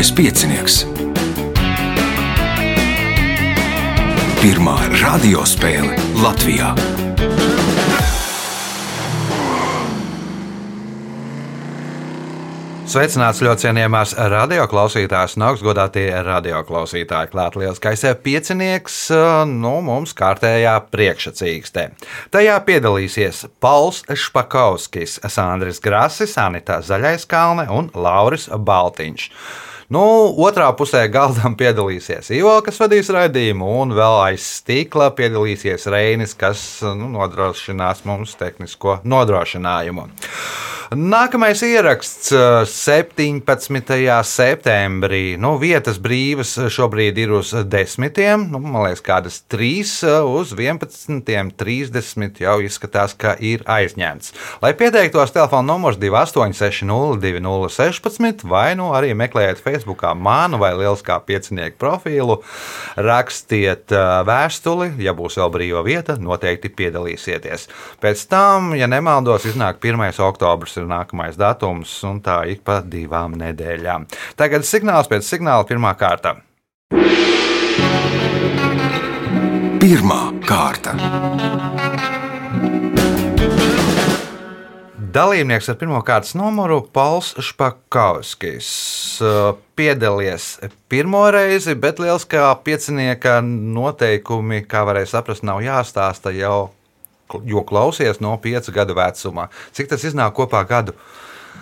Mazais piecinieks. Pirmā radiospēle Latvijā. Sveicināts ļoti cienījamās radioklausītājas un augstgadātie radioklausītāji. Klāt lielskais piecinieks, nu, mums kārtējā priekšsacīkstē. Tajā piedalīsies Pauls Špakauskis, Sandris Grasis, Anita Zaļaiskalne un Lauris Baltiņš. Nu, otrā pusē galdam piedalīsies Ivo, kas vadīs raidījumu, un vēl aiz stikla piedalīsies Reinis, kas nu, nodrošinās mums tehnisko nodrošinājumu. Nākamais ieraksts 17. septembrī. Nu, vietas brīvas šobrīd ir uz desmitiem, nu, man liekas, kādas trīs uz 11.30 jau izskatās, ka ir aizņemts. Lai pieteiktos, telefona numurs 2860 2016 vai nu arī meklējiet Facebook manu vai Lieliskā piecinieku profilu, rakstiet vēstuli, ja būs vēl brīva vieta, noteikti piedalīsieties. Pēc tam, ja nemaldos, iznāk 1. oktobris ir nākamais datums, un tā ik pa divām nedēļām. Tagad signāls pēc signāla pirmā kārta. Pirmā kārta. Dalībnieks ar pirmā kārtas numuru Pauls Špakauskis. Piedalījies pirmo reizi, bet lieliskā piecinieka noteikumi, kā varēja saprast, nav jāstāsta jau jo klausies no 5 gadu vecumā. Cik tas iznāk kopā gadu?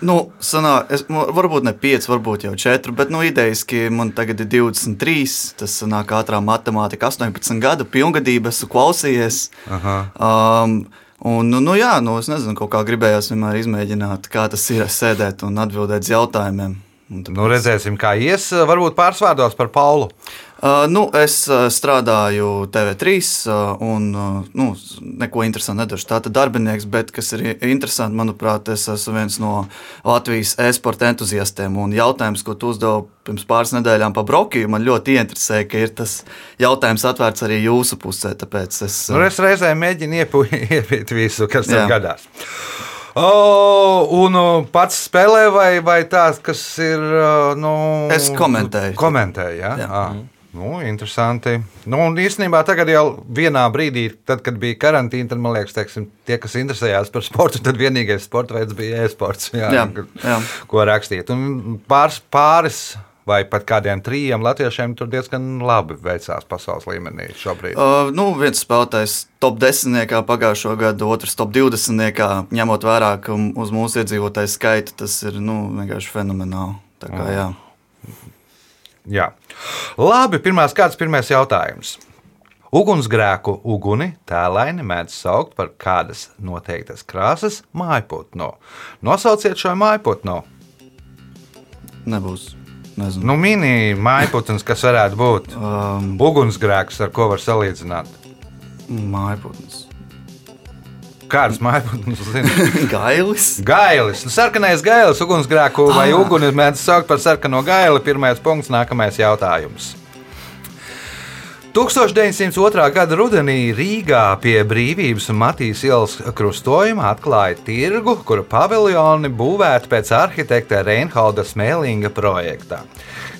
Nu, sanā, es, varbūt ne 5, varbūt jau 4, bet nu, idejaski man tagad ir 23. Tas nāk ātrā matemātika, 18 gadu pilngadība, esmu klausījies. Aha. Um, Un, nu, nu, jā, nu, es nezinu, kā gribējās vienmēr izmēģināt, kā tas ir sēdēt un atbildēt uz jautājumiem. Tāpēc... Nu, redzēsim, kā ies. Varbūt pāris vārdos par Paulu. Uh, nu, es uh, strādāju TV3, uh, un uh, nu, neko interesantu nedaru. Tā ir darbinieks, bet kas ir interesanti, manuprāt, es esmu viens no Latvijas e-sporta entuziastiem. Un jautājums, ko tu uzdevi pirms pāris nedēļām par Brokiju, man ļoti interesē, ka ir tas jautājums atvērts arī jūsu pusē. Tāpēc es, nu, es reizē mēģinu iepūt visu, kas tam gadās. Oh, un pats spēlē, vai, vai tāds, kas ir. Nu, es komentēju. Komentēju, ja? jā. jā. Mm. Nu, interesanti. Nu, īstenībā tagad jau vienā brīdī, tad, kad bija karantīna, tad man liekas, teiksim, tie, kas interesējās par sportu, tad vienīgais sporta veids bija e-sports. Jā, jā, jā. Ko rakstīt. Un pāris, pāris vai pat kādiem trījiem latviešiem tur diezgan labi veicās pasaules līmenī šobrīd? Uh, nu, viens spēlētājs top 10. pagājušo gadu, otrs top 20. ņemot vērā, ka uz mūsu iedzīvotāju skaitu tas ir nu, vienkārši fenomenāli. Tā kā, jā. Jā. Labi, pirmās kārtas, pirmais jautājums. Ugunsgrēku uguni tēlaini mēdz saukt par kādas noteiktas krāsas mājputnu. Nosauciet šo mājputnu. Nebūs. Nezinu. Nu, mini mājputns, kas varētu būt um, ugunsgrēks, ar ko var salīdzināt. Mājputns. Kādas mājputnas zina? gailis. Gailis. Nu, sarkanais gailis, ugunsgrēku ah. vai uguni mēdz saukt par sarkano gaili. Pirmais punkts, nākamais jautājums. 1902. gada rudenī Rīgā pie Brīvības un Matīs ielas krustojuma atklāja tirgu, kura paviljoni būvēti pēc arhitekta Reinholda Smēlinga projekta.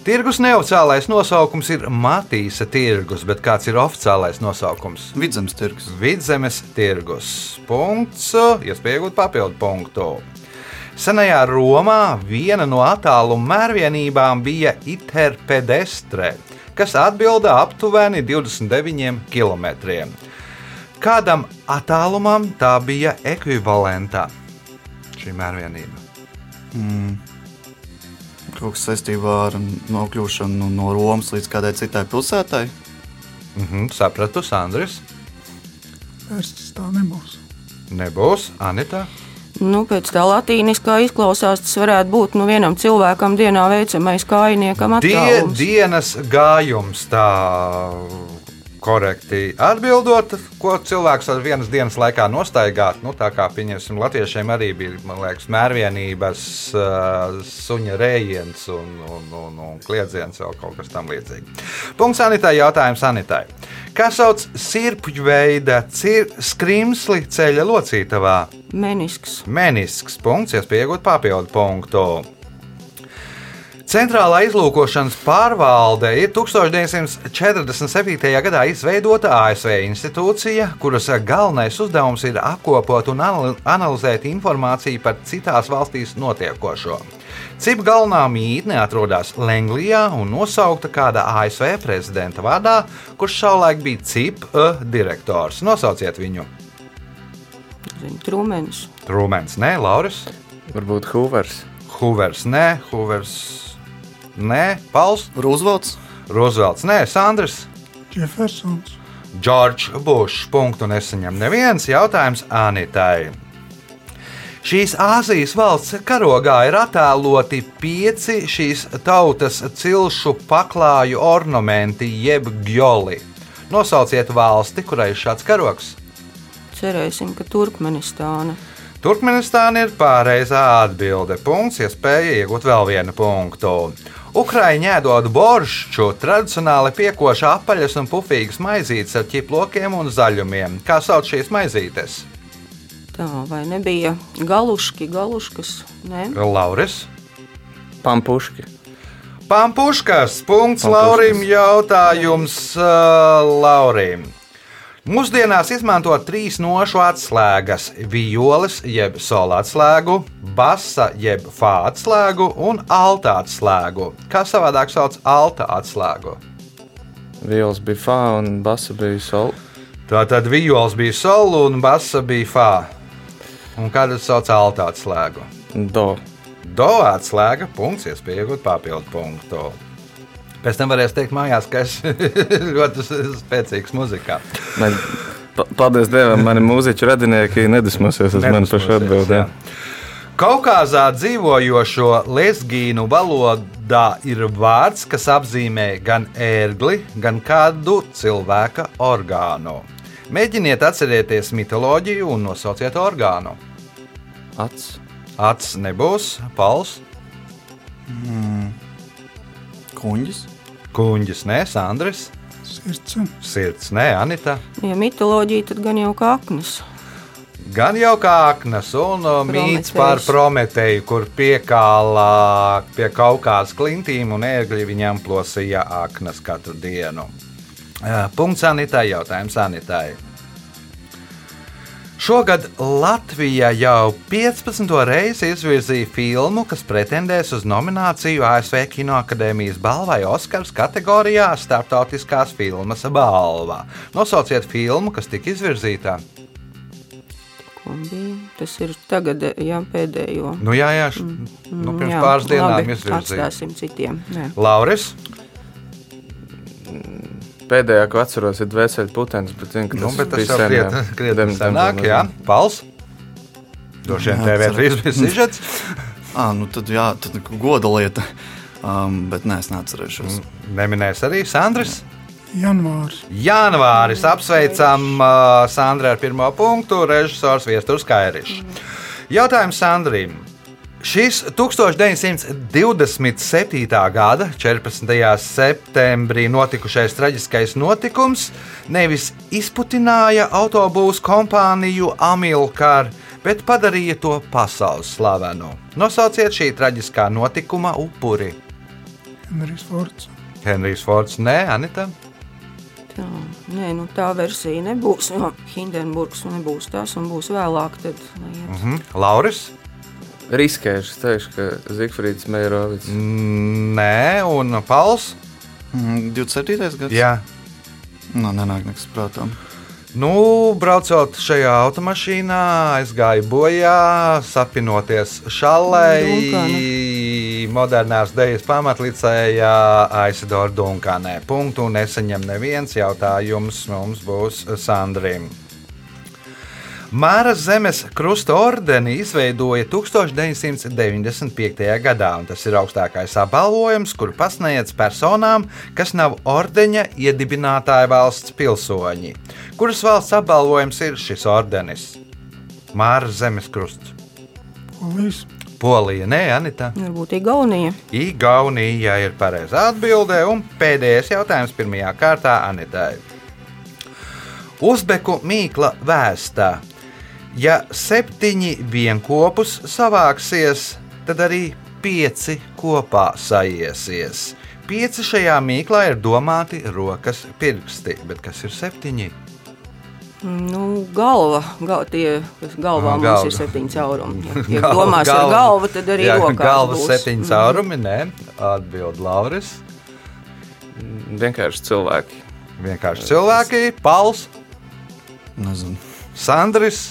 Tirgus neoficiālais nosaukums ir Matīsa tirgus, bet kāds ir oficiālais nosaukums? Vidzemes tirgus. Vidzemes tirgus. Punkts, iespējot papildu punktu. Senajā Romā viena no attāluma mērvienībām bija iterpedestre, kas atbilda aptuveni 29 km. Kādam attālumam tā bija ekvivalenta šī mērvienība? Mm kaut kas saistībā ar nokļūšanu no Romas līdz kādai citai pilsētai. Mm -hmm, sapratu, Sandrs. Es tā nebūs. Nebūs, Anita. Nu, pēc tā latīniskā izklausās, tas varētu būt nu, vienam cilvēkam dienā veicamais kājniekam attālums. Die, dienas gājums tā korekti atbildot, ko cilvēks ar vienas dienas laikā nostaigāt. Nu, tā kā pieņemsim, latviešiem arī bija liekas, mērvienības, uh, suņa rējiens un, un, un, un kliedziens, vēl kaut kas tam līdzīgs. Punkts sanitai, jautājums sanitai. Kā sauc sirpju veida skrimsli ceļa locītavā? Menisks. Menisks punkts, iespējot papildu punktu. Centrālā izlūkošanas pārvalde ir 1947. gadā izveidota ASV institūcija, kuras galvenais uzdevums ir apkopot un anal- analizēt informāciju par citās valstīs notiekošo. CIP galvenā mītne atrodas Lenglijā un nosaukta kāda ASV prezidenta vārdā, kurš savulaik bija CIP uh, direktors. Nosauciet viņu. Trūmenis. Trūmens, nē, Lauris, Varbūt Hoovers. Hoovers, nē, Hoovers, nē, Pauls, Roosevelts. Roosevelts, nē, Sandrs. Jeffersons, Džordžs Bušs. Punktu nesaņem neviens jautājums Anitai. Šīs Āzijas valsts karogā ir attēloti pieci šīs tautas cilšu paklāju ornamenti, jeb gjoli. Nosauciet valsti, kurai ir šāds karoks. Cerēsim, ka Turkmenistāna. Turkmenistāna ir pareizā atbilde. Punkts, iespēja iegūt vēl vienu punktu. Ukraiņā ēdot boršu, tradicionāli piekoša apaļas un pufīgas maizītes ar ķiplokiem un zaļumiem. Kā sauc šīs maizītes? Tā vai nebija galuški, galuškas? Nē, Lauris. Pampuški. Pampuškas. Punkts Pampuškas. Laurim. Jautājums uh, Laurim. Mūsdienās izmanto trīs nošu atslēgas - violas, jeb sola atslēgu, basa, jeb fā atslēgu un alta atslēgu. Kā savādāk sauc alta atslēgu? Viols bija fā un basa bija sol. Tā tad viols bija sola un basa bija fā. Un kāda sauc alta atslēgu? Do. Do atslēga, punkts, iespēja iegūt papildu punktu. Pēc tam varēs teikt mājās, ka es ļoti spēcīgs muzikā. Pa, paldies Dievam, mani mūziķu radinieki nedusmosies uz mani par šo atbildē. Kaukazā dzīvojošo lesgīnu valodā ir vārds, kas apzīmē gan ērgli, gan kādu cilvēka orgānu. Mēģiniet atcerieties mitoloģiju un nosauciet orgānu. Acis. Acis nebūs, pals, Kuņģis. kuņģis, nē, Sandrs, sirds, sirds, nē, Anita. ja mitoloģija, tad gan jau kā aknas. Gan jau kā aknas un uh, mīts par Prometēju, kur piekālā pie kaut kādas klintīm un ērgļi viņam plosīja aknas katru dienu. Uh, Punkts Anitai, jautājums Anitai. Šogad Latvija jau 15. reizi izvirzīja filmu, kas pretendēs uz nomināciju ASV Kinoakadēmijas balvai Oskars kategorijā Startautiskās filmas balva. Nosauciet filmu, kas tika izvirzīta. Bija? Tas ir tagad, jā, pēdējo. Nu, jā, jā, š, nu, pirms Jā, pāris dienām labi, izvirzīja. Atstāsim citiem. Nē. Lauris, Pēdējā, ko atceros, ir dvēseli putekļi, bet, zinu, ka nu, tas, bet tas jau jā. krietni dem- senāk, jā, pals. Droši vien TV3 bija sižets. Ah, nu tad, jā, tad goda lieta. Um, bet nē, es neatcerēšos. Neminēs arī Sandrs. janvārs, Janvāris apsveicam uh, Sandru ar pirmo punktu, režisors Viesturs Kairišs. Jautājums Sandrim. Šis 1927. gada 14. septembrī notikušais traģiskais notikums nevis izputināja autobūvas kompāniju Amilkar, bet padarīja to pasaules slavenu. Nosauciet šī traģiskā notikuma upuri. Henrijs Fords, Henrijs Fords, nē, Anita. Tā, nē, nu, tā versija nebūs. Jo Hindenburgs nebūs tas un būs vēlāk. Tad, iet. Mhm. Lauris. Riskēšu, es teikšu, ka Zigfrīds Meirovics. Mm, Nē, un Pauls. Mm, 27. gads? Jā. Nu, nenāk nekas prātā. Nu, braucot šajā automašīnā, aizgāja bojā, sapinoties šalei. Modernās dēļas pamatlicējā Aisidora Dunkanē. Punktu nesaņem neviens jautājums mums būs Sandrim. Māras zemes krusta ordeni izveidoja 1995. gadā, un tas ir augstākais apbalvojums, kuru pasniedz personām, kas nav ordeņa iedibinātāja valsts pilsoņi. Kuras valsts apbalvojums ir šis ordenis? Māras zemes krusts. Polijas, Polija, nē, Anita. Varbūt Igaunija. Igaunija ir pareizā atbildē, un pēdējais jautājums pirmajā kārtā Anitai. Uzbeku mīkla vēstā. Ja septiņi vienopus savāksies, tad arī pieci kopā sajiesies. Pieci šajā mīklā ir domāti rokas pirksti, bet kas ir septiņi? Nu, galva, gal, tie, kas galvā mums galva. ir septiņi caurumi. Ja, ja Galva- domās ar galva. galvu, tad arī Jā, rokās galvas būs. septiņi caurumi, nē, atbild Lauris. Vienkārši cilvēki. Vienkārši cilvēki, Pauls, Nezinu. Sandris.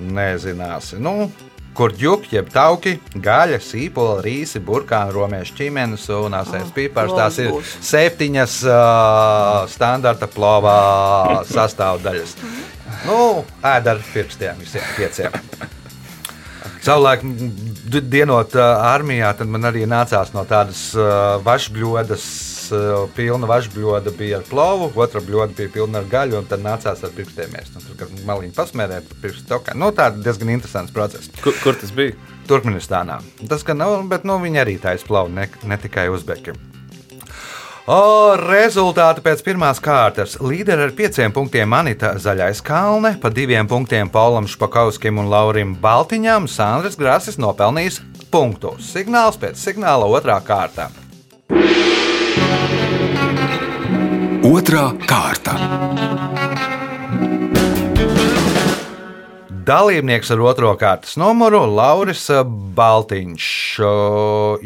Nezināsi. Nu, kur ģūki, jeb tauki, gaļa, sīpola, rīsi, burkāni, romiešu ķīmenes un asēs Ah, pīpārs. Tās ir septiņas uh, standarta plovā sastāvdaļas. Nu, ēd ar pirkstiem visiem pieciem. Savulaik, dienot uh, armijā, tad man arī nācās no tādas uh, vašbļodas, pilna vašbļoda bija ar plovu, otra bļoda bija pilna ar gaļu, un tad nācās ar pirkstiem ēst. Un Tur kā maliņi pasmērēt, pirkstu. Nu, tā ir diezgan interesants process. Kur, kur tas bija? Turkmenistānā. Tas gan nav, bet nu, viņi arī taisa plovu, ne, ne tikai uzbeki. O, rezultāti pēc pirmās kārtas. Līderi ar pieciem punktiem Anita Zaļais Kalne, pa diviem punktiem Paulam Špakauskim un Laurim Baltiņam, Sandrs Grasis nopelnījis punktus. Signāls pēc signāla otrā kārta. Otra kārta. Dalībnieks ar otro kārtas numuru Lauris Baltiņš o,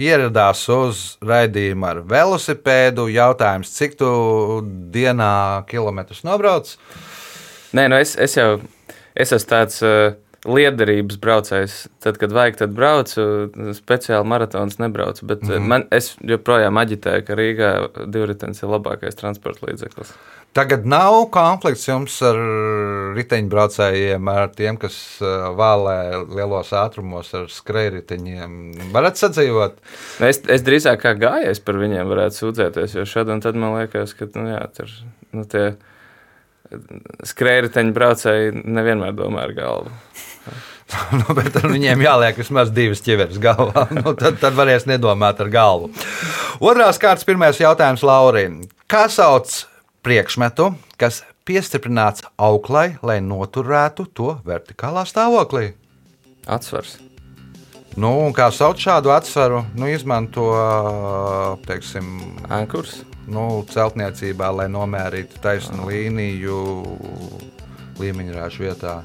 ieradās uz raidījumu ar velosipēdu. Jautājums, cik tu dienā kilometrus nobrauc? Nē, nu es, es jau es esmu tāds uh, liederības braucējs. Tad, kad vajag, tad braucu. Speciāli maratons nebraucu. Bet mm -hmm. man, es joprojām aģitēju, ka Rīgā divritenis ir labākais transporta līdzeklis. Tagad nav konflikts jums ar riteņbraucējiem, ar tiem, kas uh, vālē lielos ātrumos ar skrejriteņiem. Varat sadzīvot? Es, es drīzāk kā gājējs par viņiem varētu sūdzēties, jo šad un tad man liekas, ka nu, jā, tur nu, tie skrējēji braucēji nevienmēr domā ar galvu. nu, bet viņiem jāliek vismaz divas ķiveres galvā. Nu, tad, tad varēs nedomāt ar galvu. Otrās kārtas pirmais jautājums Laurim. Kā sauc priekšmetu, kas piestiprināts auklai, lai noturētu to vertikālā stāvoklī? Atsvars. Nu, un kā sauc šādu atsvaru? Nu, izmanto teiksim, Ankurs. nu, celtniecībā, lai nomērītu taisnu līniju līmeņrāžu vietā.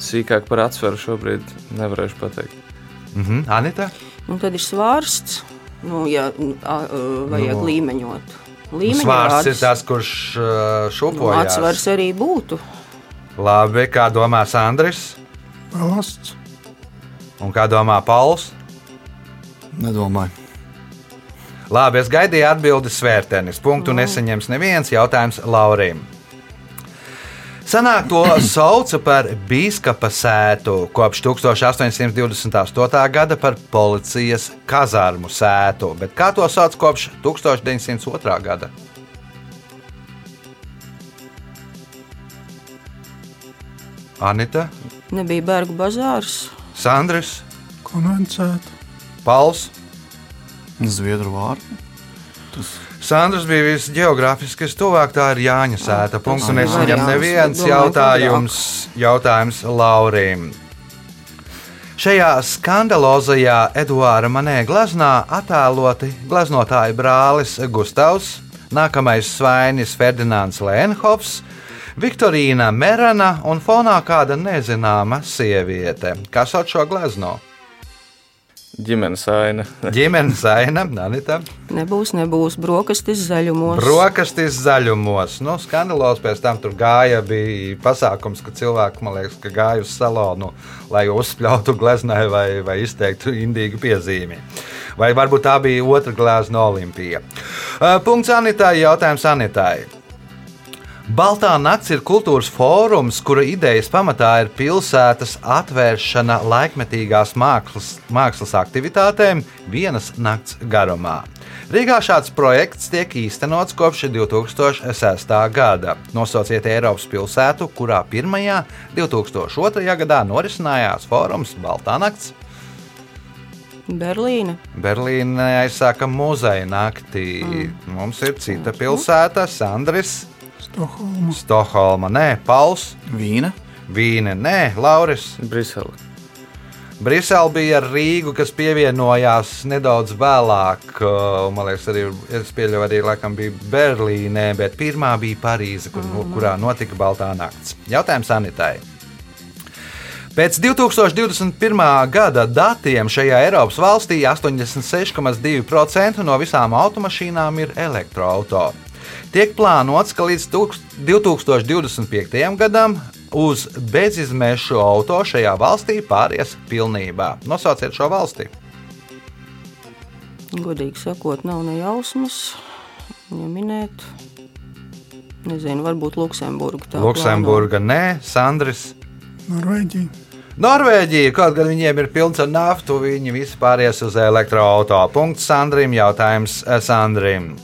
Sīkāk par atsvaru šobrīd nevarēšu pateikt. Mhm. Anita? Un tad ir svārsts, nu, ja nu, a, a, vajag Nu. nu, līmeņot. Svārsts ir tas, kurš uh, Nu, atsvars arī būtu. Labi, kā domā Sandris? Balasts. Un kā domā Pauls? Nedomāju. Labi, es gaidīju atbildi svērtenis. Punktu nesaņems neviens jautājums Laurim. Senāk to sauca par biskupa sētu, kopš 1828. gada par policijas kazārmu sētu, bet kā to sauc kopš 1902. gada? Anita, Nebija Bergu bazārs. Sandrs, Konvencēta. Pauls. Zviedru vārdu. Sandrs bija visgeogrāfiski stuvāk, tā ir Jāņa sēta. Punkts, un es tas viņam neviens jautājums, jautājums Laurim. Šajā skandalozajā Eduāra Manē gleznā attēloti gleznotāja brālis Gustavs, nākamais svainis Ferdinands Lēnhofs, Viktorīna Merana un fonā kāda nezināma sieviete. Kas sauc šo glezno? Ģimenes aina. Ģimenes aina, Anita. Nebūs, nebūs brokastis zaļumos. Brokastis zaļumos. Nu, skandalos pēc tam tur gāja. Bija pasākums, ka cilvēki, man liekas, ka gāja uz salonu, lai uzspļautu gleznai vai, vai izteiktu indīgu piezīmi. Vai varbūt tā bija otra glezna Olimpija. Punkts Anitai. Jautājums Anitai. Baltā nakts ir kultūras fórums, kura idejas pamatā ir pilsētas atvēršana laikmetīgās mākslas, mākslas aktivitātēm vienas nakts garumā. Rīgā šāds projekts tiek īstenots kopš 2006. gada. Nosauciet Eiropas pilsētu, kurā pirmajā 2002. gadā norisinājās fórums Baltā nakts. Berlīna. Berlīnē aizsāka muzeja naktī. Mums ir cita pilsēta, Sandris, Stokholma. Stokholma, nē, Pauls. Vīna. Vīne, nē, Lauris. Brisele. Brisele bija ar Rīgu, kas pievienojās nedaudz vēlāk. uh, Man liekas, arī es pieļauju, arī laikam bija Berlīnē, bet pirmā bija Parīze, kur, kurā notika Baltā nakts. Jautājums Anitai. Pēc 2021. gada datiem šajā Eiropas valstī 86,2% no visām automašīnām ir elektroautorāti. Tiek plānots, ka līdz tūkst- 2025. gadam uz bezizmešu auto šajā valstī pāries pilnībā. Nosauciet šo valsti. Godīgi sakot, nav ne jausmas. Ja minēt, nezinu, varbūt Luksemburga. tā Luksemburga, nē, Sandris. Norvēģija. Norvēģija, kaut gan viņiem ir pilns ar naftu, viņi visi pāries uz elektroautorātu. Punkts Sandrim, jautājums eh, Sandrim.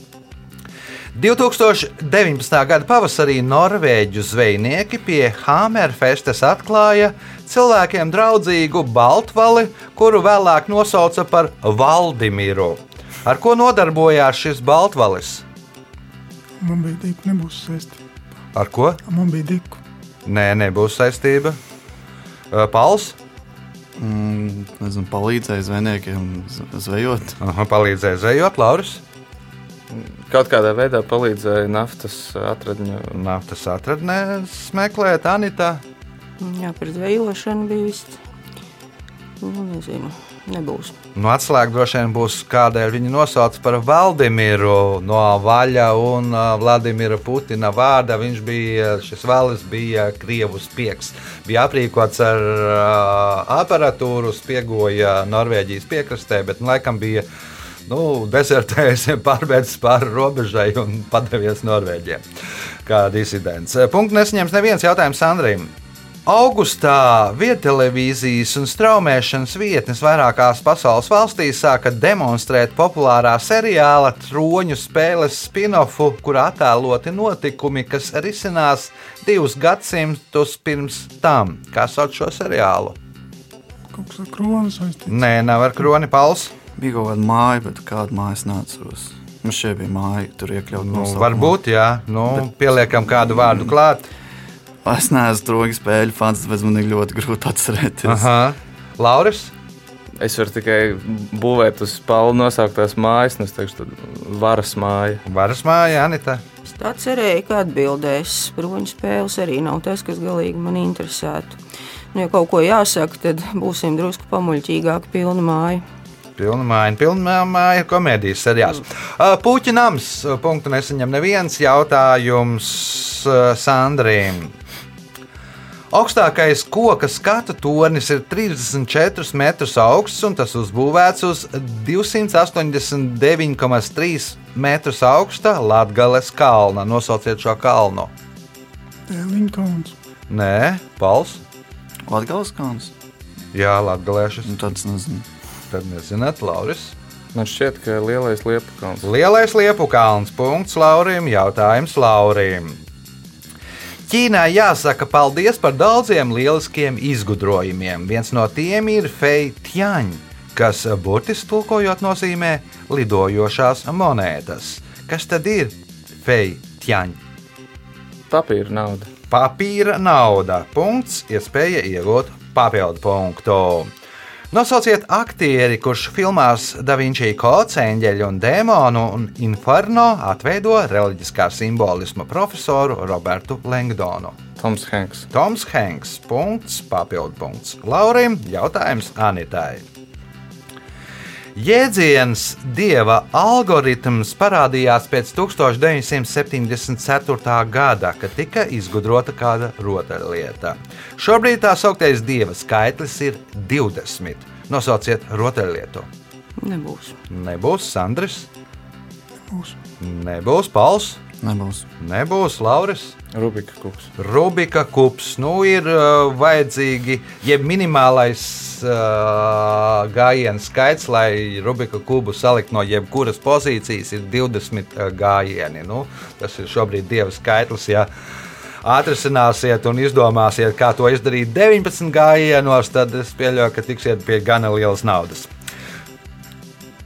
2019. gada pavasarī norvēģu zvejnieki pie Hamerfestes atklāja cilvēkiem draudzīgu baltvali, kuru vēlāk nosauca par Valdimiru. Ar ko nodarbojās šis baltvalis? Man bija diku, nebūs saistība. Ar ko? Man bija diku. Nē, nebūs saistība. Pals? Mm, nezinu, palīdzēja zvejniekiem zvejot. Aha, palīdzēja zvejot, Lauris. Kaut kādā veidā palīdzēja naftas atradņu. Naftas atradnēs meklēt Anita. Jā, par zvejošanu bija viss. Nu, nezinu, nebūs. Nu, atslēga droši vien būs, kādēļ viņi nosauc par Valdimiru no Vaļa un uh, Vladimira Putina vārda. Viņš bija, šis valis bija Krievu spiegs. Bija aprīkots ar uh, aparatūru, spiegoja Norvēģijas piekrastē, bet nu, laikam bija nu, desertējis, pārbēdzis pāri robežai un padevies Norvēģijai. Kā disidents. Punkts nesaņems neviens jautājums Sandrim. Augustā viedtelevīzijas un straumēšanas vietnes vairākās pasaules valstīs sāka demonstrēt populārā seriāla troņu spēles spin-offu, kurā attēloti notikumi, kas risinās divus gadsimtus pirms tam. Kā sauc šo seriālu? Kaut kas ar kronu saistīts. Nē, nav ar kroni pals. Bija kaut kāda māja, bet kādu māju es neatceros. Man šeit bija māja, tur iekļaut Nu, nosaukumā. varbūt, jā. Nu, pieliekam kādu vārdu klāt. Es neesmu drogi spēļu fans, tāpēc man ir ļoti grūti atcerēties. Aha. Lauris? Es varu tikai būvēt uz spālu nosauktās mājas, un es teikšu, tad varas māja. Varas māja, Anita. Es tā cerēju, ka atbildēs. Bruņu spēles arī nav tas, kas galīgi man interesētu. Nu, ja kaut ko jāsaka, tad būsim drusku pamuļķīgāki, pilna māja. Pilna māja, pilna māja, komēdijas seriāls. Uh, Puķa nams. Punktu nesaņem neviens jautājums uh, Sandriem. Augstākais koka skatu tornis ir 34 metrus augsts un tas uzbūvēts uz 289,3 metrus augsta Latvijas kalna. Nosauciet šo kalnu. Tēliņa kalns. Nē, Pals. Latgales kalns? Jā, Latvijas. Nu, tad es nezinu. Tad nezināt, Lauris. Man šķiet, ka lielais liepu kalns. Lielais liepu kalns. Punkts Laurim. Jautājums Laurim. Ķīnai jāsaka paldies par daudziem lieliskiem izgudrojumiem. Viens no tiem ir Fei Tianj, kas burtiski tulkojot nozīmē lidojošās monētas. Kas tad ir Fei Tianj? Papīra nauda. Papīra nauda. Punkts, iespēja iegūt papildu punktu. Nosauciet aktieri, kurš filmās Da Vinci Kods, Eņģeļu un Dēmonu un Inferno atveido reliģiskā simbolisma profesoru Robertu Langdonu. Toms Hanks. Toms Hanks. Punkts, papildu punkts. Laurim jautājums Anitai. Jēdziens dieva algoritms parādījās pēc 1974. gada, kad tika izgudrota kāda rotaļlieta. Šobrīd tā sauktais dieva skaitlis ir 20. Nosauciet rotaļlietu. Nebūs. Nebūs Sandrs, Būs. nebūs Pauls, Nebūs. nebūs Lauris. Rubika kups. Rubika kups. Nu, ir uh, vajadzīgi, jeb minimālais uh, gājienu skaits, lai Rubika kubu salikt no jebkuras pozīcijas, ir 20 uh, gājieni. Nu, tas ir šobrīd dieva skaitlis. Ja atrisināsiet un izdomāsiet, kā to izdarīt 19 gājienos, tad es pieļauju, ka tiksiet pie gana lielas naudas.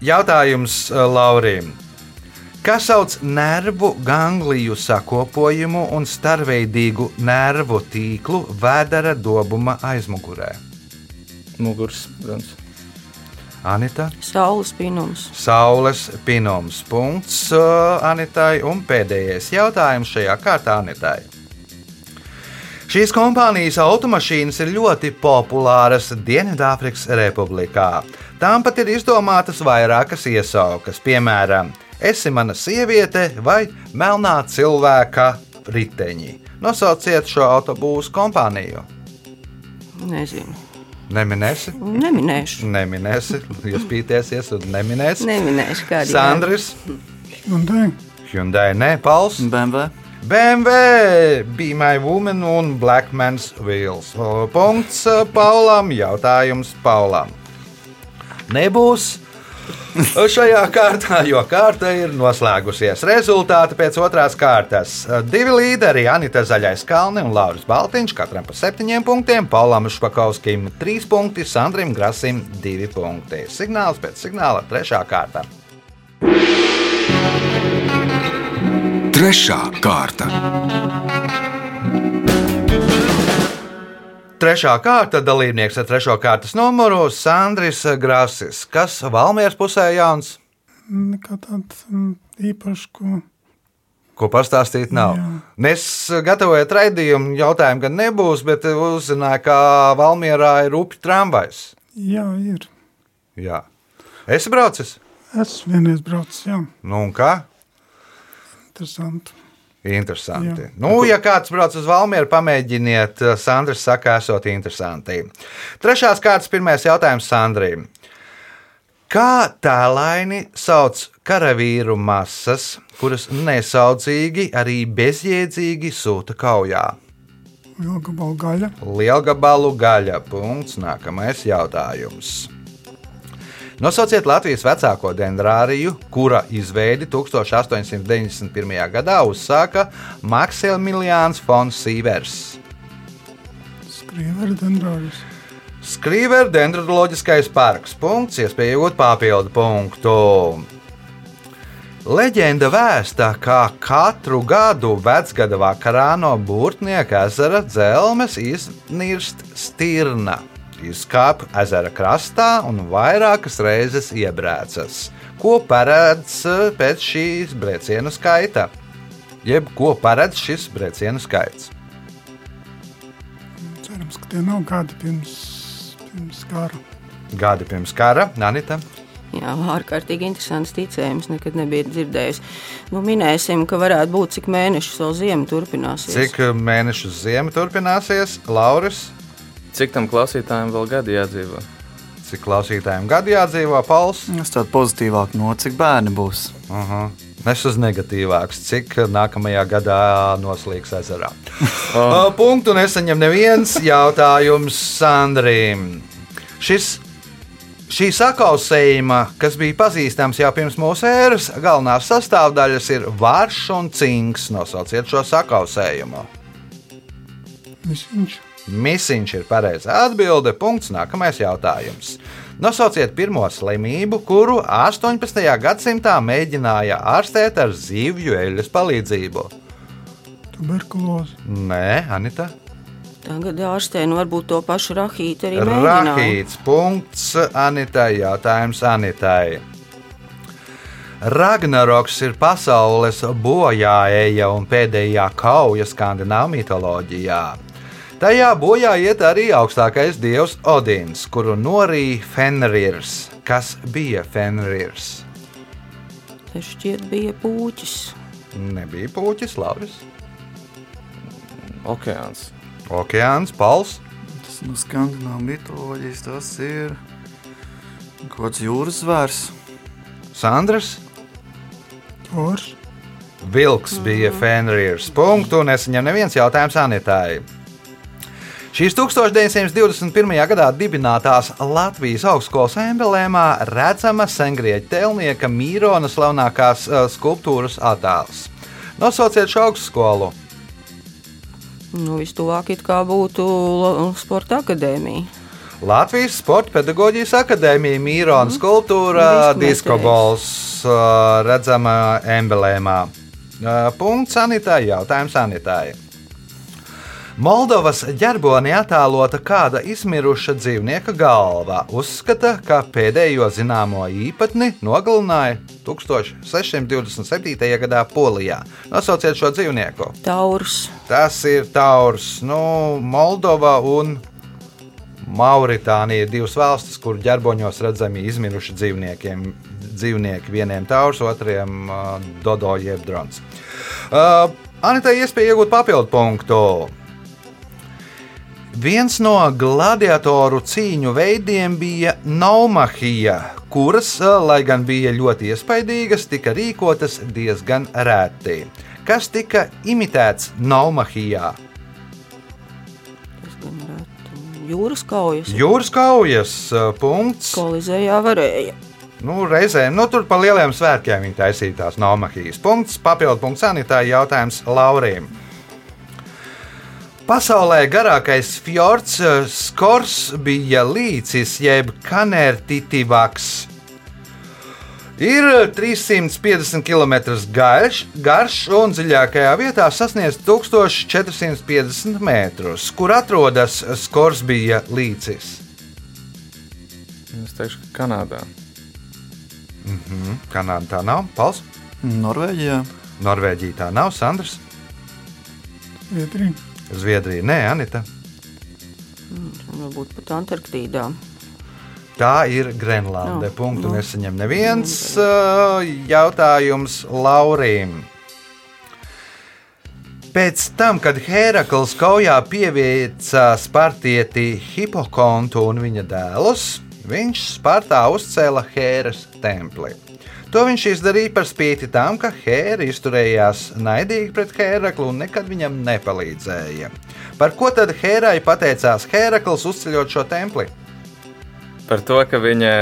Jautājums uh, Laurim. Kas sauc nervu gangliju sakopojumu un starveidīgu nervu tīklu vēdera dobuma aizmugurē? muguras bruns. Anita. Saules pinums. Saules pinums. Punkts uh, Anitai. Un pēdējais jautājums šajā kārtā Anitai. Šīs kompānijas automašīnas ir ļoti populāras Dienvidāfrikas Republikā. Tām pat ir izdomātas vairākas iesaukas, piemēram, esi mana sieviete vai melnā cilvēka riteņi. Nosauciet šo autobūsu kompāniju. Nezinu. Neminēsi? Neminēšu. Neminēsi, jūs pītēsies un neminēsi. Neminēšu kādu. Sandris, Hyundai. Hyundai, nē, Pauls. BMW. BMW, Be My Woman un Blackman's Wheels. Punkts Paulam, jautājums Paulam. Nebūs šajā kārtā, jo kārta ir noslēgusies. Rezultāti pēc otrās kārtas. Divi līderi, Anita Zaļais Kalni un Lauris Baltiņš, katram pa septiņiem punktiem, Paulam Špakovskim trīs punkti, Sandrim Grasim divi punkti. Signāls pēc signāla trešā kārta. Trešā kārta. Trešā kārta dalībnieks ar trešo kārtas numuru - Sandris Grasis. Kas Valmieras pusē jauns? Nekā tāds mm, īpašs, ko Ko pastāstīt nav. Jā. Es gatavoju raidījumu, jautājumu gan nebūs, bet uzzināju, ka Valmierā ir upju tramvajs. jā, ir. Jā. Es braucu. Es vienreiz braucu, jā, Nu, un kā? interesanti. Interesanti. Jā. Nu, ja kāds brauc uz Valmieru, pamēģiniet. Sandrs saka, esot interesanti. Trešās kārtas pirmais jautājums Sandrija. Kā tēlaini sauc karavīru masas, kuras nesaudzīgi, arī bezjēdzīgi sūta kaujā? Lielgabalu gaļa. Lielgabalu gaļa. Punkts. Nākamais jautājums. Nosauciet Latvijas vecāko dendrāriju, kura izveidi 1891. gadā uzsāka Maksimilians Fons Sīvers. Skrieveri dendrāris. Skrīveru dendroloģiskais parks. Punkts, iespēja iegūt papildu punktu. Leģenda vēsta, ka katru gadu vecgada vakarā no Burtnieka ezera dzelmes iznirst stirna. Izkāp ezera krastā un vairākas reizes iebrēcas. Ko paredz eh, pēc šīs brēcienu skaita? Jeb ko paredz šis brēcienu skaits? Cerams, ka tie nav gadi pirms, pirms kara. Gadi pirms kara, Nanita. Jā, ārkārtīgi interesants ticējums. Nekad nebija dzirdējis. Nu, minēsim, ka varētu būt cik mēnešus vēl ziema turpināsies. Cik mēnešus ziema turpināsies? Lauris, Cik tam klausītājiem vēl gadi jādzīvo? cik klausītājiem gadi jādzīvo, Pauls? Es tādu pozitīvāku no cik bērni būs. Aha. Es uz negatīvāks, cik nākamajā gadā noslīgs ezerā. Oh. Punktu nesaņem neviens jautājums Sandrīm. Šis, šī sakausējuma, kas bija pazīstams jau pirms mūsu ēras, galvenās sastāvdaļas ir vārš un cinks. Nosauciet šo sakausējumu. Misiņš. Misiņš ir pareizā atbilde. Punkts. Nākamais jautājums. Nosauciet pirmo slimību, kuru 18. gadsimtā mēģināja ārstēt ar zivju eļļas palīdzību. Tuberkuloze. Nē, Anita. Tagad ārstē nu varbūt to pašu rahītu arī mēģināja. Rahīts. Punkts Anitai. Jautājums Anitai. Ragnaroks ir pasaules bojāēja un pēdējā kauja skandināvu mitoloģijā. Tajā bojā iet arī augstākais dievs Odins, kuru norīja Fenrirs. Kas bija Fenrirs? Tas šķiet bija pūķis. Nebija puķis, Lauris. Okeāns. Okeāns, Pals. Tas no skandināvu mitoloģijas tas ir kaut kāds jūras zvērs. Sandrs. Tors. Vilks bija Fenrirs. Punktu nesaņem neviens jautājums Anitai. Šīs 1921. gadā dibinātās Latvijas augstskolas emblēmā redzama sengrieķa tēlnieka Mīrona slavenākās uh, skulptūras attēls. Nosauciet šo augstskolu. Nu, Vistuvāk it kā būtu sporta akadēmija. Latvijas Sporta pedagoģijas akadēmija Mīrona skulptūra Disko diskobols uh, redzama emblēmā. Uh, Punkts sanitārai, jautājums sanitārai. Moldovas ģerbonī attēlota kāda izmiruša dzīvnieka galva. Uzskata, ka pēdējo zināmo īpatni nogalināja 1627. gadā Polijā. Nosauciet šo dzīvnieku. Taurs. Tas ir Taurs, nu, Moldova un Mauritānija. Ir divas valstis, kur ģerboņos redzami izmiruši dzīvniekiem. Dzīvnieki vieniem taurs, otriem uh, dodo jeb drons. Uh, Anitai iespēja iegūt papildu punktu. Viens no gladiatoru cīņu veidiem bija naumahija, kuras, lai gan bija ļoti iespaidīgas, tika rīkotas diezgan rēti. Kas tika imitēts naumahijā? Jūras kaujas. Jūras kaujas punkts. Kolizējā varēja. Nu, reizēm nu, tur pa lieliem svētkiem viņi taisīja tās nomahijas. Punkts, papildu punkts sanitārai jautājums Laurim. Pasaulē garākais fjords Skors bija līcis jeb kanērtitivaks. Ir 350 km garš, garš un dziļākajā vietā sasniedz 1450 metrus, kur atrodas Skors bija līcis. Es teikšu, ka Kanādā. Kanāda tā nav, Pals, Norvēģijā. Norvēģija tā nav, Sandrs, Zviedrija. Zviedrija, nē, Anita. Varbūt pat Antarktīdā. Tā ir Grenlande. Jā, Punktu nu. nesaņem neviens. Uh, Jautājums Laurim. Pēc tam, kad Hērakls kaujā pieviesa Spartieti Hipokontu un viņa dēlus, viņš Spartā uzcēla Hēras templi. To viņš izdarīja par spīti tam, ka Hēra izturējās naidīgi pret Hēraklu un nekad viņam nepalīdzēja. Par ko tad Hērai pateicās Hērakls uzceļot šo templi? Par to, ka viņa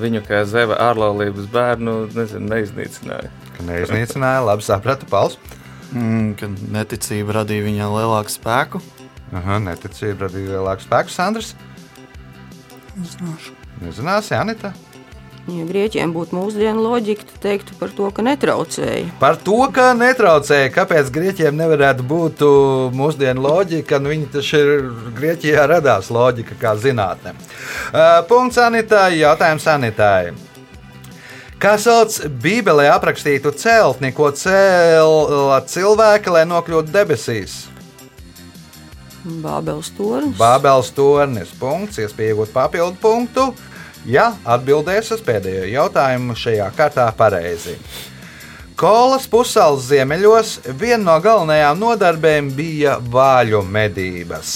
viņu kā zeva ārlaulības bērnu nezinu, neiznīcināja. Ka Neiznīcināja, labi sapratu, Pals. Mm, kad neticība radīja viņam lielāku spēku. Aha, neticība radīja lielāku spēku, Sandrs. Nezināšu. Nezināsi, Anita. Ja grieķiem būtu mūsdienu loģika, tad teiktu par to, ka netraucēja. Par to, ka netraucēja, kāpēc grieķiem nevarētu būt uh, mūsdienu loģika, nu viņi taču ir Grieķijā radās loģika kā zinātne. Uh, punkts Anitai, jautājums Anitai. Kā sauc Bībelē aprakstītu celtni, ko cēla cilvēki, lai nokļūtu debesīs? Bābeles tornis. Bābeles tornis. Punkts, iespēja iegūt papildu punktu. Ja atbildēs uz pēdējo jautājumu šajā kārtā pareizi. Kolas pusēlas ziemeļos viena no galvenajām nodarbēm bija vāļu medības.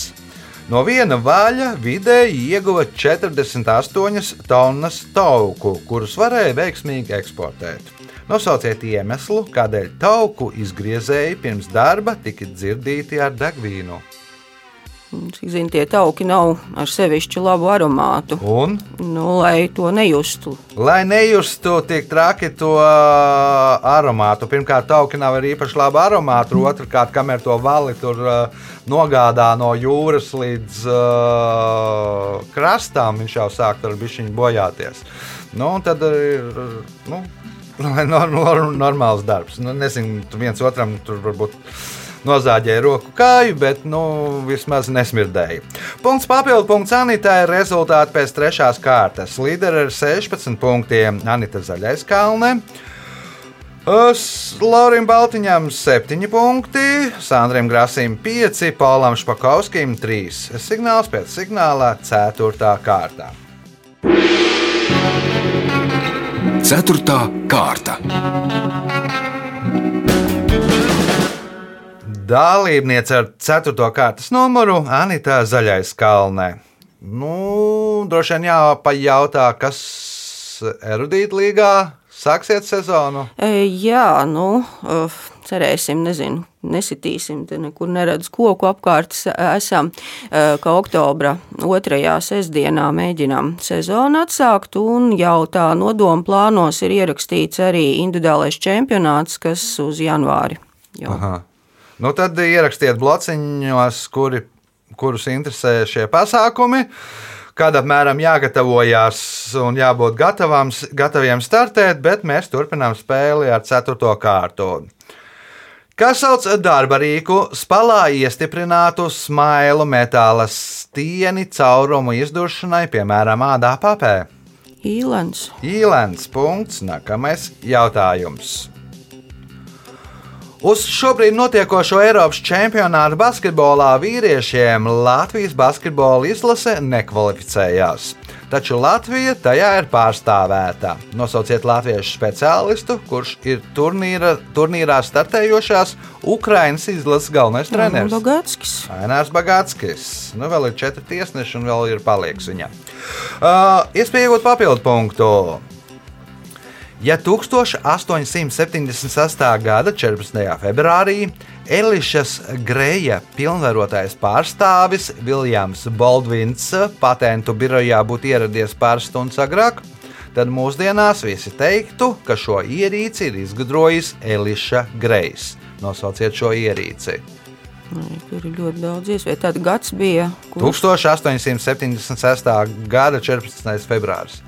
No viena vaļa vidēji ieguva 48 tonnas tauku, kurus varēja veiksmīgi eksportēt. Nosauciet iemeslu, kādēļ tauku izgriezēji pirms darba tika dzirdīti ar degvīnu. Cik zinu, tie tauki nav ar sevišķu labu aromātu. Un, Nu, lai to nejustu. lai nejustu tik traki to ā, aromātu, pirmkārt, tauki nav arī īpaši laba aromāta. Otrakārt, kamēr to vali tur ā, nogādā no jūras līdz uh, krastām, viņš jau sāk ar bišķiņu bojāties. Nu, tad ir nu, nor, nor, normāls darbs. Nu, nezinu, tu viens otram tur varbūt nozāģēja roku kāju, bet nu, vismaz nesmirdēja. Punkts papildu punkts Anitai ir rezultāti pēc trešās kārtas. Līderi ar 16 punktiem Anita Zaļais Kalne. Laurim Baltiņam 7 punkti, Sandriem Grasim 5, Paulam Špakauskim 3. Signāls pēc signāla 4. kārtā. Ceturtā kārta. Dalībniece ar 4. kārtas numuru Anita Zaļais Kalnē. Nu, droši vien jāpajautā, kas erudīta līgā sāksiet sezonu. E, jā, nu, cerēsim, nezinu, nesitīsim, te nekur neredz koku apkārt. Esam, uh, ka oktobra otrajā sestdienā mēģinām sezonu atsākt, un jau tā nodoma plānos ir ierakstīts arī individuālais čempionāts, kas uz janvāri. Jau. Aha. Nu, tad ierakstiet blociņos, kuri, kurus interesē šie pasākumi. Kad apmēram jāgatavojas un jābūt gatavam, gataviem startēt, bet mēs turpinām spēli ar 4. kārtu. Kas sauc darba rīku spalā iestiprinātu smailu metāla stieni caurumu izdušanai, piemēram, ādā papē? Īlens. Īlens. Punkts. Nākamais jautājums. Uz šobrīd notiekošo Eiropas čempionātu basketbolā vīriešiem Latvijas basketbola izlase nekvalificējās. Taču Latvija tajā ir pārstāvēta. Nosauciet latviešu speciālistu, kurš ir turnīra, turnīrā startējošās Ukraiņas izlases galvenais treneris. Bagātskis. Ainārs Bagātskis. Nu, vēl ir četri tiesneši un vēl ir palieks viņam. Uh, Iespēja iegūt papildu punktu. Ja 1876. gada 14. februārī Elišas Greja pilnvarotais pārstāvis Viljams Baldvins patentu birojā būtu ieradies pāris stundas agrāk, tad mūsdienās visi teiktu, ka šo ierīci ir izgudrojis Eliša Grejs. Nosauciet šo ierīci. Ai, Tur ir ļoti daudz iespēju. Tad gads bija. Kurš? 1876. gada 14. februāris.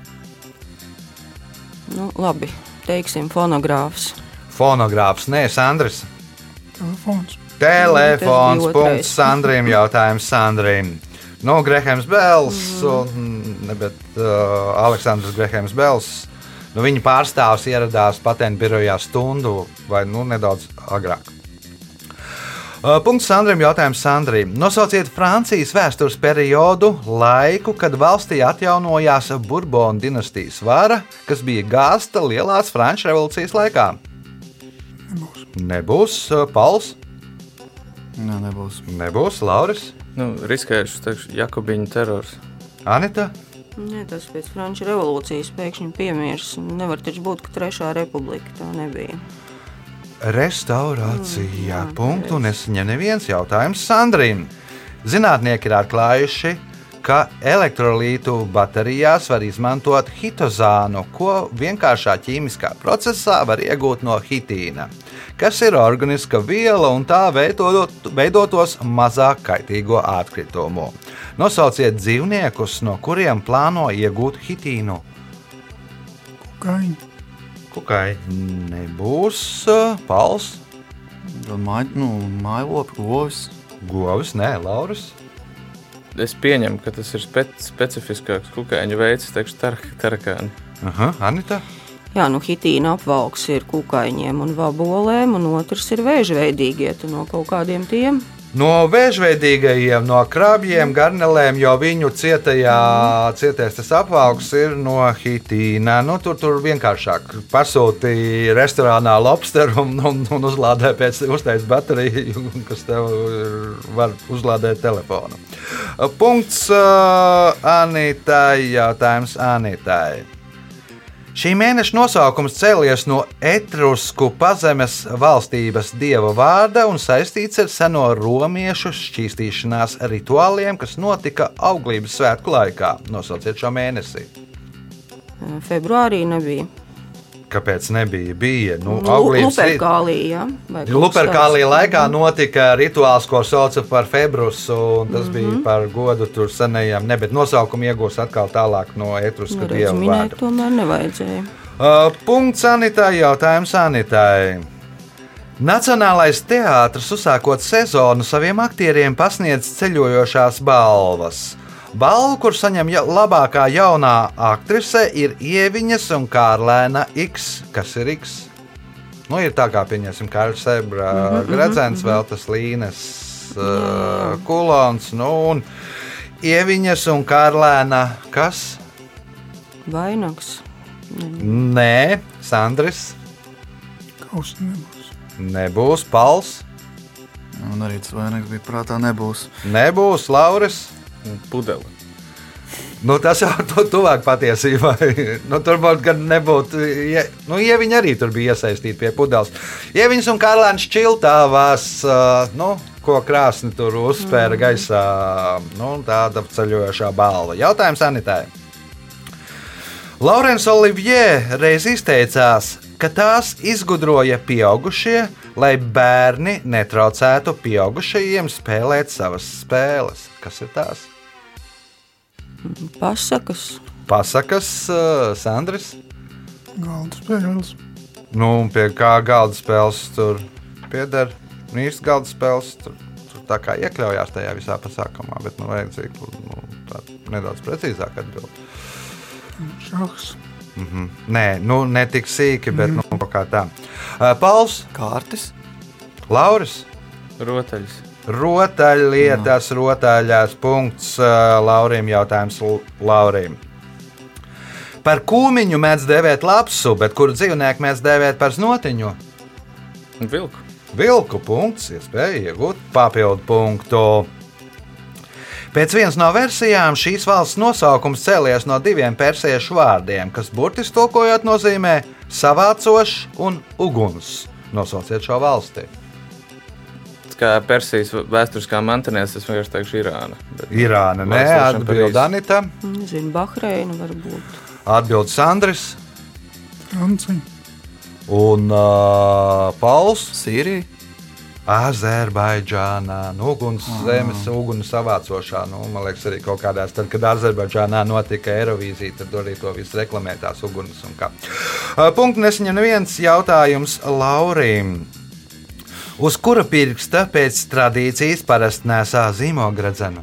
Nu, labi, teiksim, fonogrāfs. Fonogrāfs, nē, Sandrs. Telefons. Telefons. Nu. Punkts Sandriem. Jautājums Sandriem. Nu, Grehams Bels, un, ne, bet uh, Aleksandrs Grehams Bels. Nu, viņa pārstāvs ieradās patentu birojā stundu vai nu, nedaudz agrāk. Uh, Punkts Sandram. Jautājums Sandrim. Nosauciet Francijas vēstures periodu, laiku, kad valstī atjaunojās Bourbonu dinastijas vara, kas bija gāzta Lielās Frančijas revolūcijas laikā. Nebūs. Nebūs uh, Pauls, Nē, nebūs. nebūs Lauris, Nu, riskējuši, teikšu, Jakobiņu terors. Anita. Nē, tas pēc Frančijas revolūcijas pēkšņi piemirs. Nevar taču būt, ka Trešā republika tā nebija. Restaurācija. Mm, Punktu nesaņem neviens jautājums Sandrīm. Zinātnieki ir atklājuši, ka elektrolītu baterijās var izmantot hitozānu, ko vienkāršā ķīmiskā procesā var iegūt no hitīna, kas ir organiska viela un tā veidot, veidotos mazāk kaitīgo atkritumu. Nosauciet dzīvniekus, no kuriem plāno iegūt hitīnu. Kaiņi. Kukai nebūs uh, pals, Tad māj, nu, mājlopi, govis. govis, nē, Lauris. Es pieņemu, ka tas ir spe specifiskāks kukaiņu veids, teikšu, tar tarakāni. Aha, Anita. Jā, nu hitīna apvalks ir kukaiņiem un vabolēm, un otrs ir vēžveidīgie. No kaut kādiem tiem No vēžveidīgajiem, no krabjiem, garnelēm, jo viņu cietajā, cietais tas apvalks ir no hitīna. Nu, tur, tur vienkāršāk pasūtīja restorānā lobsteru un, un, un uzlādēja pēc uzteicis bateriju, kas tev var uzlādēt telefonu. Punkts uh, Anitai, jautājums Anitai. Šī mēneša nosaukums cēlies no etrusku pazemes valstības dieva vārda un saistīts ar seno romiešu šķīstīšanās rituāliem, kas notika auglības svētku laikā. Nosauciet šo mēnesi. februārī nebija. Kāpēc nebija? Bija nu, auglības rit- Luperkālija. Luperkālija laikā notika rituāls, ko sauca par februsu, un tas mm -hmm. bija par godu tur senajam, ne, bet nosaukumu iegūst atkal tālāk no Nu, redz, dieva vārda. tomēr nevajadzēja. Uh, punkts sanitārai, jautājums sanitārai. Nacionālais teātris, uzsākot sezonu, saviem aktieriem pasniedz ceļojošās balvas. Balvu, kur saņem ja- labākā jaunā aktrise, ir Ieviņas un Kārlēna X. Kas ir X? Nu, ir tā kā, pieņemsim, Kārlis Sebra, mm -hmm, Gradzens, mm -hmm. vēl tas Līnes, uh, Kulons, nu, un Ieviņas un Kārlēna. Kas? Vainags. Nē, Sandris. Kausa nebūs. Nebūs Pals, Un arī tas vainags bija prātā nebūs. nebūs Lauris. Pudeli. Nu, tas jau ir tuvāk patiesībai. nu, tur varbūt gan nebūtu. Ja, nu, ja viņi arī tur bija iesaistīti pie pudeles. Ja viņas un Karlāns Čiltāvās, uh, nu, ko krāsni tur uzspēra gaisā, nu, tāda ceļojošā balva. Jautājums Anitai. Laurence Olivier reiz izteicās, ka tās izgudroja pieaugušie, lai bērni netraucētu pieaugušajiem spēlēt savas spēles. Kas ir tās? Pasakas. Pasakas, uh, Sandris. Galda spēles. Nu, pie kā galda spēles tur pieder? Nu, īsti galda spēles tur, tur tā kā iekļaujās tajā visā pasākumā, bet nu, vajadzīga nu, tā nedaudz precīzāk atbildēt. Šahs. Nē, nu, ne tik sīki, bet nu, kaut kā tā. Uh, Pauls, Kārtis. Lauris. Rotaļas. Rotaļlietas, rotaļās punkts uh, Laurim. Jautājums Laurim. Par kūmiņu mēdz dēvēt lapsu, bet kuru dzīvnieku mēdz dēvēt par znotiņu? Vilku. Vilku punkts, iespēja iegūt papildu punktu. Pēc vienas no versijām šīs valsts nosaukums cēlies no diviem persiešu vārdiem, kas burtiski tulkojot nozīmē savācošs un uguns. Nosauciet šo valsti. Kā Persijas vēsturiskā mantinieks, es vienkārši teikšu Irāna. Bet, Irāna, nē, atbild. Anita, Nezinu, Bahreina varbūt. atbild Sandris Francija. un uh, Pauls. Sīrija. Azerbaidžānā, nu, uguns zemes, uguns savācošā. Nu, man liekas, arī kaut kādās, tad, kad Azerbaidžānā notika Eirovīzija, tad arī to visu reklamē tās uguns un kā. Punkts nesaņem neviens jautājums Laurim. Uz kura pirksta pēc tradīcijas parasti nesā zīmogradzenu?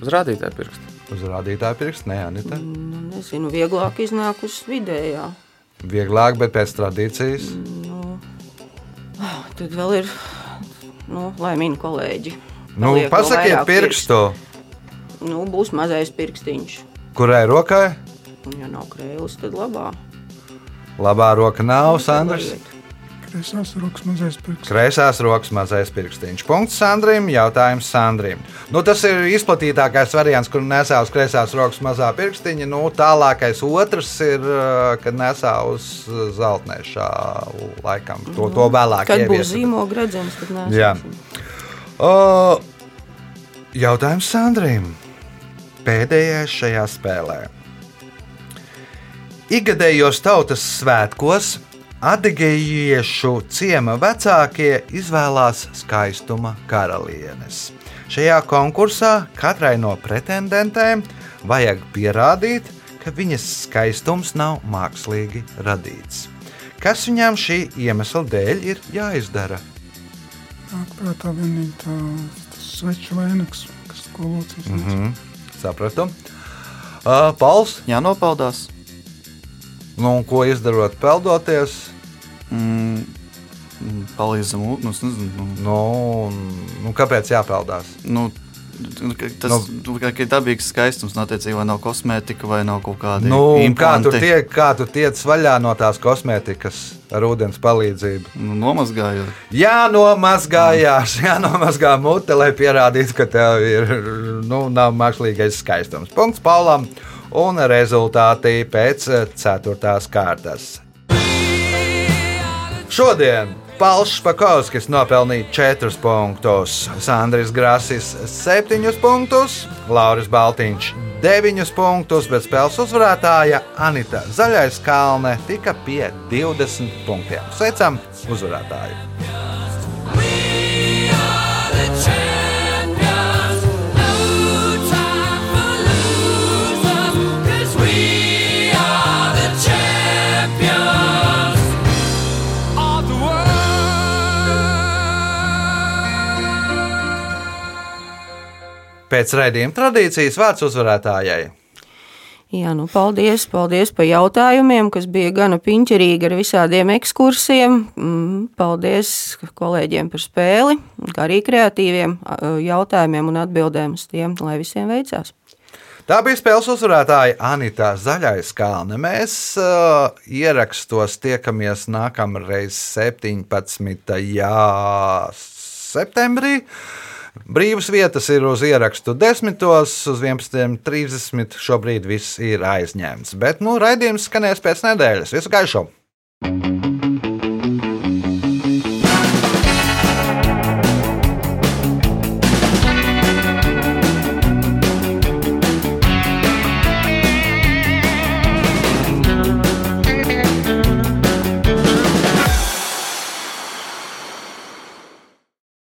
Uz rādītāju pirkstu. Uz rādītāja pirksta, nē, Anita. Nu, nezinu, vieglāk iznāk uz vidējā. Vieglāk, bet pēc tradīcijas. Tad vēl ir, nu, lai min kolēģi. Nu, pasakiet pirkstu, pirkstu. Nu, būs mazais pirkstiņš. kurai rokai? Ja nav krēls, tad labā. Labā roka nav, Sandrs. Kreisās rokas mazais pirksts. Kreisās rokas mazais pirkstiņš. Punkts Sandrim. Jautājums Sandrim. Nu, tas ir izplatītākais variants, kur nesā uz kreisās rokas mazā pirkstiņa. Nu, tālākais otrs ir, uh, kad nesā uz zeltnēšā laikam. To, to vēlāk. Kad būs ieviesa. zīmoga redzams, tad nē. Jā. O, jautājums Sandrim. Pēdējais šajā spēlē. Igadējos tautas svētkos Adigejiešu ciema vecākie izvēlās skaistuma karalienes. Šajā konkursā katrai no pretendentēm vajag pierādīt, ka viņas skaistums nav mākslīgi radīts. Kas viņām šī iemesla dēļ ir jāizdara? Nāk prātā vienīgi tā tas sveču vainags, kas skolots Mm -hmm. Sapratu. Uh, Pauls, Jānopaldās. Nu, ko izdarot, peldoties? Mm, mm, Palīdzam, nu, es nezinu. Nu, Nu, un- nu, kāpēc jāpeldās? nu, ka tas nu, ka ir dabīgs skaistums, un attiecīgi vai nav kosmētika, vai nav kaut kāda Nu, un kā, tu tiek, kā tu tiec vaļā no tās kosmētikas ar ūdens palīdzību? Nu, nomazgājot. Jā, nomazgājās, jā, nomazgā mute, lai pierādītu, ka tev ir nu, nav mākslīgais skaistums. Punkts Paulam un rezultāti pēc ceturtās kārtas. Šodien Pauls Špakovskis nopelnīja 4 punktus, Sandris Grasis 7 punktus, Lauris Baltiņš 9 punktus, bet spēles uzvarētāja Anita Zaļais Kalne tika pie 20 punktiem. Sveicam uzvarētāju! Pēc raidījuma tradīcijas vārds uzvarētājai. Jā, nu, paldies, paldies par jautājumiem, kas bija gana piņķerīgi ar visādiem ekskursiem. Mm, Paldies kolēģiem par spēli, kā arī kreatīviem jautājumiem un atbildēm uz tiem, lai visiem veicās. Tā bija spēles uzvarētāja Anita Zaļais Kalne. Mēs uh, ierakstos tiekamies nākamreiz 17. septembrī. Brīvas vietas ir uz ierakstu 10, uz 11.30. Šobrīd viss ir aizņemts. Bet nu, raidījums skanēs pēc nedēļas. Visu gaišu!